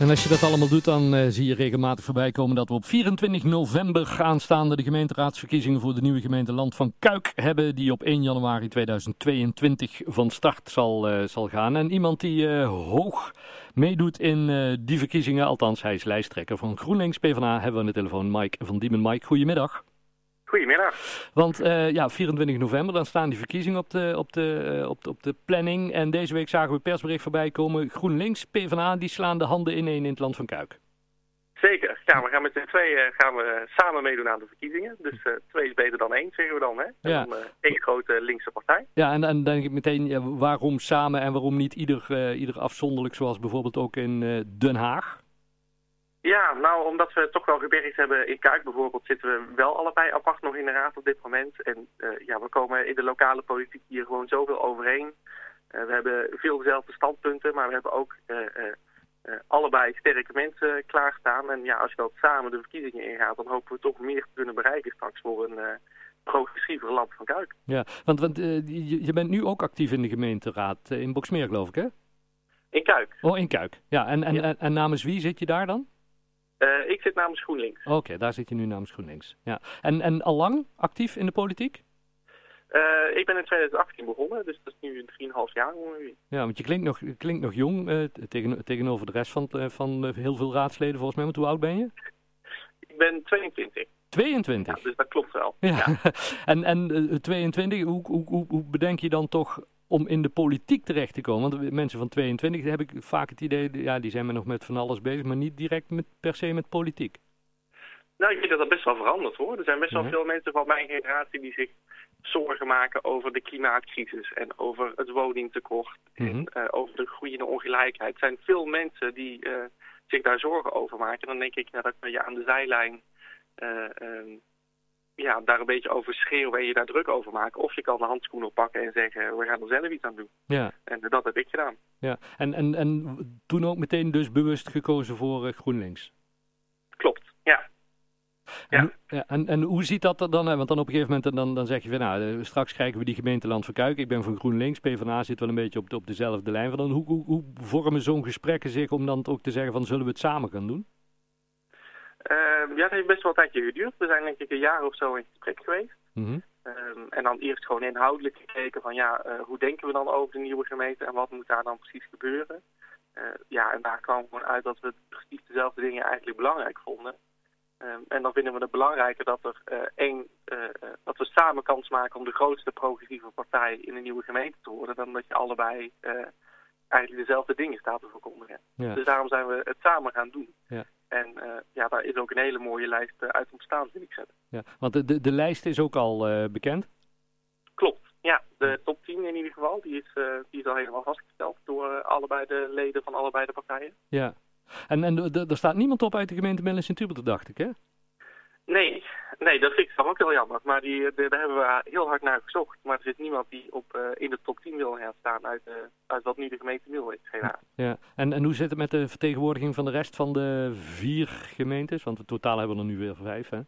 En als je dat allemaal doet, dan uh, zie je regelmatig voorbij komen dat we op 24 november aanstaande de gemeenteraadsverkiezingen voor de nieuwe gemeente Land van Kuik hebben, die op 1 januari 2022 van start zal, uh, zal gaan. En iemand die uh, hoog meedoet in die verkiezingen, althans hij is lijsttrekker van GroenLinks PvdA, hebben we aan de telefoon Mike van Diemen. Mike, goedemiddag. Goedemiddag. Want uh, ja, 24 november, dan staan die verkiezingen op de, op, de, uh, op, de, op de planning. En deze week zagen we persbericht voorbij komen. GroenLinks, PvdA, die slaan de handen ineen in het land van Kuik. Zeker. Ja, we gaan met z'n tweeën gaan we samen meedoen aan de verkiezingen. Dus twee is beter dan één, zeggen we dan. Hè? Ja. dan één grote linkse partij. Ja, en dan denk ik meteen, ja, waarom samen en waarom niet ieder, ieder afzonderlijk, zoals bijvoorbeeld ook in Den Haag? Ja, nou, omdat we toch wel gewerkt hebben in Kuik bijvoorbeeld, zitten we wel allebei apart nog in de raad op dit moment. En uh, ja, we komen in de lokale politiek hier gewoon zoveel overeen. Uh, we hebben veel dezelfde standpunten, maar we hebben ook uh, allebei sterke mensen klaarstaan. En ja, als je dat samen de verkiezingen ingaat, dan hopen we toch meer te kunnen bereiken straks voor een progressiever land van Kuik. Ja, want, want je, je, bent nu ook actief in de gemeenteraad in Boksmeer, geloof ik, hè? In Kuik. Oh, in Kuik. Ja, en, en, Ja. en, en namens wie zit je daar dan? Uh, ik zit namens GroenLinks. Oké, daar zit je nu namens GroenLinks. Ja. En, en al lang actief in de politiek? Uh, ik ben in 2018 begonnen, dus dat is nu 3,5 jaar ongeveer. Ja, want je klinkt nog, klinkt nog jong uh, tegen, tegenover de rest van, van heel veel raadsleden volgens mij. Want hoe oud ben je? Ik ben 22. 22? Ja, dus dat klopt wel. Ja. Ja. en en 22, hoe, hoe, hoe, hoe bedenk je dan toch om in de politiek terecht te komen? Want mensen van 22 heb ik vaak het idee, ja, die zijn maar nog met van alles bezig, maar niet direct met, per se met politiek. Nou, ik denk dat dat best wel verandert hoor. Er zijn best wel Ja. veel mensen van mijn generatie die zich zorgen maken over de klimaatcrisis en over het woningtekort Mhm. en uh, over de groeiende ongelijkheid. Er zijn veel mensen die uh, zich daar zorgen over maken. En dan denk ik, ja, dat kan je aan de zijlijn uh, ja, daar een beetje over schreeuwen en je daar druk over maken. Of je kan de handschoen oppakken en zeggen, we gaan er zelf iets aan doen. Ja, En dat heb ik gedaan. ja. En, en, en toen ook meteen dus bewust gekozen voor eh, GroenLinks. Klopt, ja. En, Ja. en, en hoe ziet dat er dan? hè? Want dan op een gegeven moment dan, dan zeg je van nou, eh, straks krijgen we die gemeenteland van Kuik. Ik ben van GroenLinks, PvdA zit wel een beetje op, de, op dezelfde lijn. Van dan, hoe, hoe, hoe vormen zo'n gesprekken zich om dan ook te zeggen van zullen we het samen gaan doen? Uh, ja, het heeft best wel een tijdje geduurd. We zijn denk ik een jaar of zo in gesprek geweest. Mhm. Um, en dan eerst gewoon inhoudelijk gekeken van ja, uh, hoe denken we dan over de nieuwe gemeente en wat moet daar dan precies gebeuren. Uh, ja, en daar kwam gewoon uit dat we precies dezelfde dingen eigenlijk belangrijk vonden. Um, en dan vinden we het belangrijker dat er uh, één, dat we samen kans maken om de grootste progressieve partij in een nieuwe gemeente te worden, dan dat je allebei eigenlijk dezelfde dingen staat te verkondigen. Ja. Dus daarom zijn we het samen gaan doen. Ja. En uh, ja, daar is ook een hele mooie lijst uh, uit ontstaan, vind ik zetten. Ja, want de, de, de lijst is ook al uh, bekend? Klopt, ja. De top 10 in ieder geval, die is, die is al helemaal vastgesteld door allebei de leden van allebei de partijen. Ja. En, en er staat niemand op uit de gemeente Mellen Sint-Hubert, dacht ik, hè? Nee, nee, dat vind ik toch ook heel jammer. Maar die, de, daar hebben we heel hard naar gezocht. Maar er zit niemand die op, uh, in de top 10 wil gaan staan uit, uh, uit wat nu de gemeente Mil is, helaas. Ja, en, en hoe zit het met de vertegenwoordiging van de rest van de vier gemeentes? Want in totaal hebben we er nu weer vijf, hè?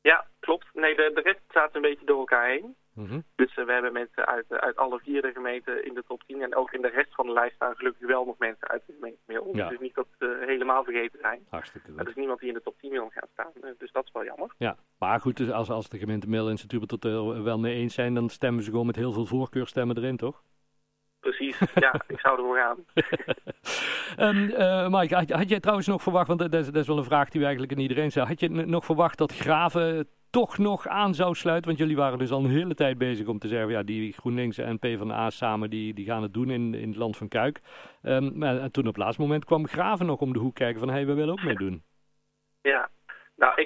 Ja, klopt. Nee, de, de rest staat een beetje door elkaar heen. Mm -hmm. Dus uh, we hebben mensen uit, uit alle vier de gemeenten in de top 10. En ook in de rest van de lijst staan gelukkig wel nog mensen uit de gemeente Mil. Ja. Dus niet dat ze helemaal vergeten zijn. Hartstikke goed. Er is niemand die in de top 10 wil gaan staan. Dus dat is wel jammer. Ja, maar goed, dus als, als de gemeente Mil en Sint-Hubert het er wel mee eens zijn, dan stemmen ze gewoon met heel veel voorkeurstemmen erin, toch? Precies, ja, ik zou ervoor gaan. um, uh, Mike, had, had, jij trouwens nog verwacht, want dat is, dat is wel een vraag die we eigenlijk aan iedereen stellen. Had je nog verwacht dat Graven toch nog aan zou sluiten? Want jullie waren dus al een hele tijd bezig om te zeggen, ja, die GroenLinks en PvdA samen, die, die gaan het doen in, in het land van Kuik. Um, en toen op het laatste moment kwam Graven nog om de hoek kijken van, hé, hey, we willen ook meedoen. Ja,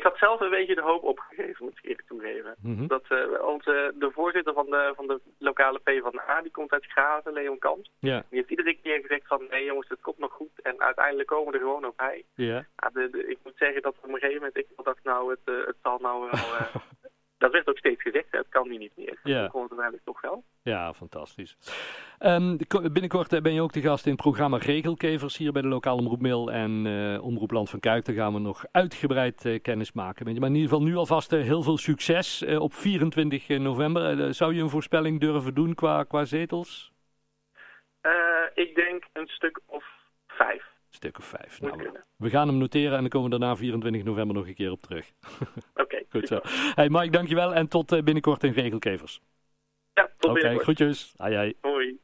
ik had zelf een beetje de hoop opgegeven, moet ik eerlijk toegeven. Mm -hmm. Dat uh, onze, de voorzitter van de, van de lokale PvdA, die komt uit Graven, Leon. Ja. Die heeft iedere keer gezegd van, nee jongens, het komt nog goed. En uiteindelijk komen we er gewoon op bij. Ja. ja de, de, ik moet zeggen dat op een gegeven moment, ik dacht nou, het, uh, het zal nou wel... Uh, dat werd ook steeds gezegd, hè, het kan nu niet meer. Ja. Dat kon het uiteindelijk toch wel. Ja, fantastisch. Um, binnenkort ben je ook de gast in het programma Regelkevers hier bij de lokale Omroep Mil en uh, Omroep Land van Kuik. Daar gaan we nog uitgebreid uh, kennis maken. Maar in ieder geval nu alvast uh, heel veel succes op 24 november. zou je een voorspelling durven doen qua, qua zetels? ik denk een stuk of vijf. Een stuk of vijf. Nou, we gaan hem noteren en dan komen we daarna 24 november nog een keer op terug. Oké. Okay, Goed zo. Hey Mike, dankjewel en tot binnenkort in Regelkevers. Ja, tot Oké, okay, groetjes. Hoi.